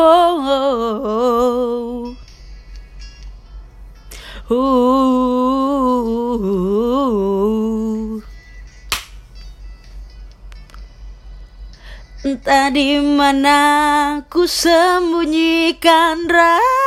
Oh, oh, oh. oh, Entah di mana ku sembunyikan rasa